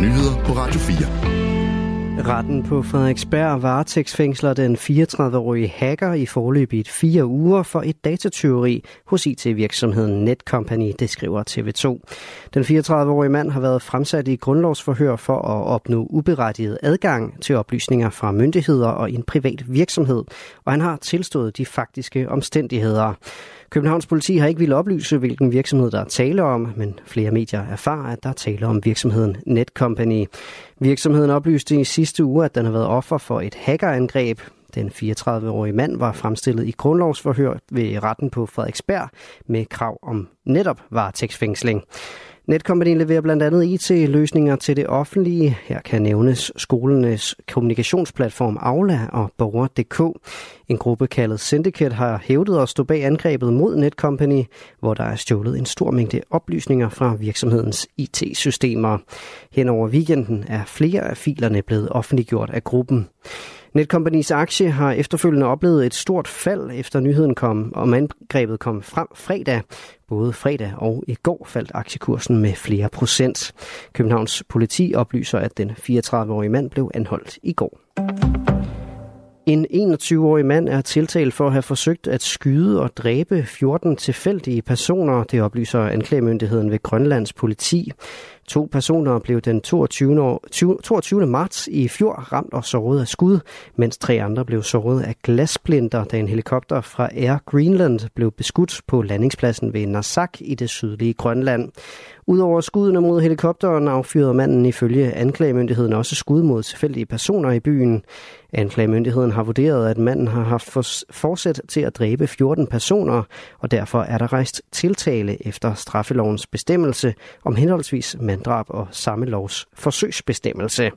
nyheder på Radio 4. Retten på Frederiksberg varetægtsfængsler den 34-årige hacker i forløbet fire uger for et datatyveri hos IT-virksomheden Netcompany, det skriver TV2. Den 34-årige mand har været fremsat i grundlovsforhør for at opnå uberettiget adgang til oplysninger fra myndigheder og en privat virksomhed, og han har tilstået de faktiske omstændigheder. Københavns politi har ikke ville oplyse, hvilken virksomhed der er tale om, men flere medier erfarer, at der er tale om virksomheden Netcompany. Virksomheden oplyste i sidste uge, at den har været offer for et hackerangreb. Den 34-årige mand var fremstillet i grundlovsforhør ved retten på Frederiksberg med krav om netop varetægtsfængsling. Netcompany leverer blandt andet IT-løsninger til det offentlige. Her kan nævnes skolernes kommunikationsplatform Aula og Borger.dk. En gruppe kaldet Syndicate har hævdet at stå bag angrebet mod Netcompany, hvor der er stjålet en stor mængde oplysninger fra virksomhedens IT-systemer. Hen over weekenden er flere af filerne blevet offentliggjort af gruppen. Netcompanies aktie har efterfølgende oplevet et stort fald, efter nyheden kom om angrebet kom frem fredag. Både fredag og i går faldt aktiekursen med flere procent. Københavns politi oplyser, at den 34-årige mand blev anholdt i går. En 21-årig mand er tiltalt for at have forsøgt at skyde og dræbe 14 tilfældige personer, det oplyser anklagemyndigheden ved Grønlands politi. To personer blev den 22. År, 22. marts i fjor ramt og såret af skud, mens tre andre blev såret af glassplinter, da en helikopter fra Air Greenland blev beskudt på landingspladsen ved Nasak i det sydlige Grønland. Udover skuddene mod helikopteren affyrede manden ifølge anklagemyndigheden også skud mod tilfældige personer i byen. Anklagemyndigheden har vurderet, at manden har haft forsæt til at dræbe 14 personer, og derfor er der rejst tiltale efter straffelovens bestemmelse om henholdsvis manddrab og samme lovs forsøgsbestemmelse.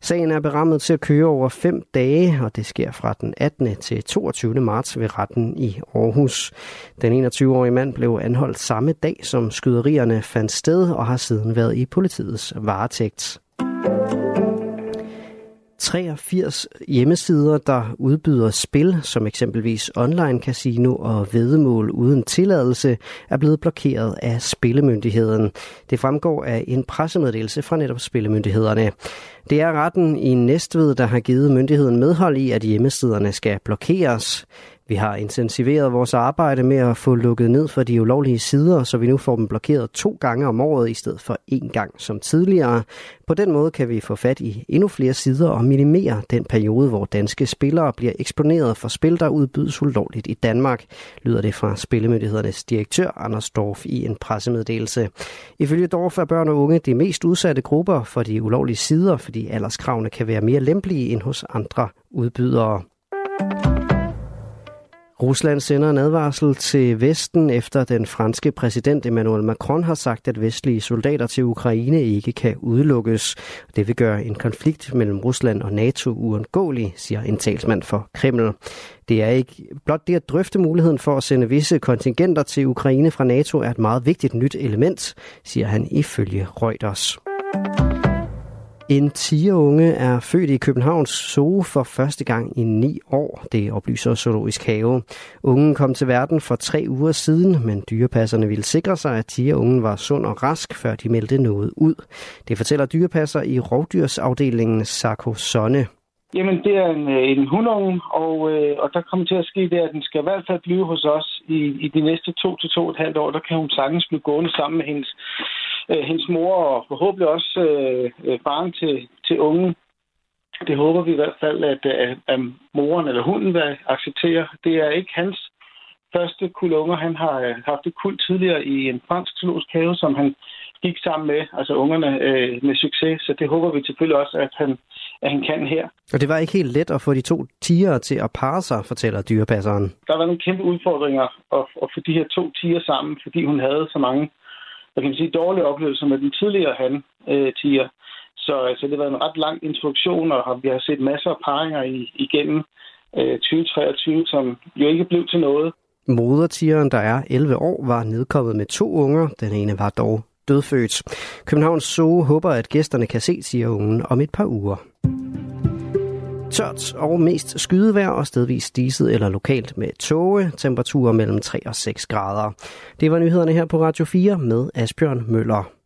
Sagen er berammet til at køre over fem dage, og det sker fra den 18. til 22. marts ved retten i Aarhus. Den 21-årige mand blev anholdt samme dag, som skyderierne fandt sted, og har siden været i politiets varetægt. 83 hjemmesider, der udbyder spil, som eksempelvis online casino og vedemål uden tilladelse, er blevet blokeret af Spillemyndigheden. Det fremgår af en pressemeddelelse fra netop Spillemyndighederne. Det er retten i Næstved, der har givet myndigheden medhold i, at hjemmesiderne skal blokeres. Vi har intensiveret vores arbejde med at få lukket ned for de ulovlige sider, så vi nu får dem blokeret to gange om året i stedet for én gang som tidligere. På den måde kan vi få fat i endnu flere sider og minimere den periode, hvor danske spillere bliver eksponeret for spil, der udbydes ulovligt i Danmark, lyder det fra Spillemyndighedernes direktør Anders Dorf i en pressemeddelelse. Ifølge Dorf er børn og unge de mest udsatte grupper for de ulovlige sider, fordi alderskravene kan være mere lempelige end hos andre udbydere. Rusland sender en advarsel til Vesten efter den franske præsident Emmanuel Macron har sagt, at vestlige soldater til Ukraine ikke kan udelukkes. Det vil gøre en konflikt mellem Rusland og NATO uundgåelig, siger en talsmand for Kreml. Det er ikke blot det at drøfte muligheden for at sende visse kontingenter til Ukraine fra NATO er et meget vigtigt nyt element, siger han ifølge Reuters. En 10-unge er født i Københavns Zoo for første gang i ni år, det oplyser Zoologisk Have. Ungen kom til verden for tre uger siden, men dyrepasserne ville sikre sig, at 10-ungen var sund og rask, før de meldte noget ud. Det fortæller dyrepasser i rovdyrsafdelingen Sarko Sonne. Jamen, det er en, øh, en hundunge, og, øh, og der kommer til at ske det, at den skal i hvert fald blive hos os i, i de næste to til to og et halvt år. Der kan hun sagtens blive gående sammen med hendes øh, hendes mor og forhåbentlig også øh, øh, faren til, til unge. Det håber vi i hvert fald, at, at, at moren eller hunden vil acceptere. Det er ikke hans første kul unger. Han har øh, haft et kul tidligere i en fransk zoologisk have, som han gik sammen med, altså ungerne, øh, med succes. Så det håber vi selvfølgelig også, at han, at han kan her. Og det var ikke helt let at få de to tiger til at parre sig, fortæller dyrepasseren. Der var nogle kæmpe udfordringer at, at få de her to tiger sammen, fordi hun havde så mange hvad kan man sige, dårlige oplevelser med den tidligere han øh, tiger. Så altså, det var en ret lang introduktion, og vi har set masser af paringer i, igennem øh, 2023, som jo ikke blev til noget. Modertigeren, der er 11 år, var nedkommet med to unger. Den ene var dog dødfødt. Københavns Zoo håber, at gæsterne kan se tigerungen om et par uger. Tørt og mest skydevejr og stedvis diset eller lokalt med tåge. Temperaturer mellem 3 og 6 grader. Det var nyhederne her på Radio 4 med Asbjørn Møller.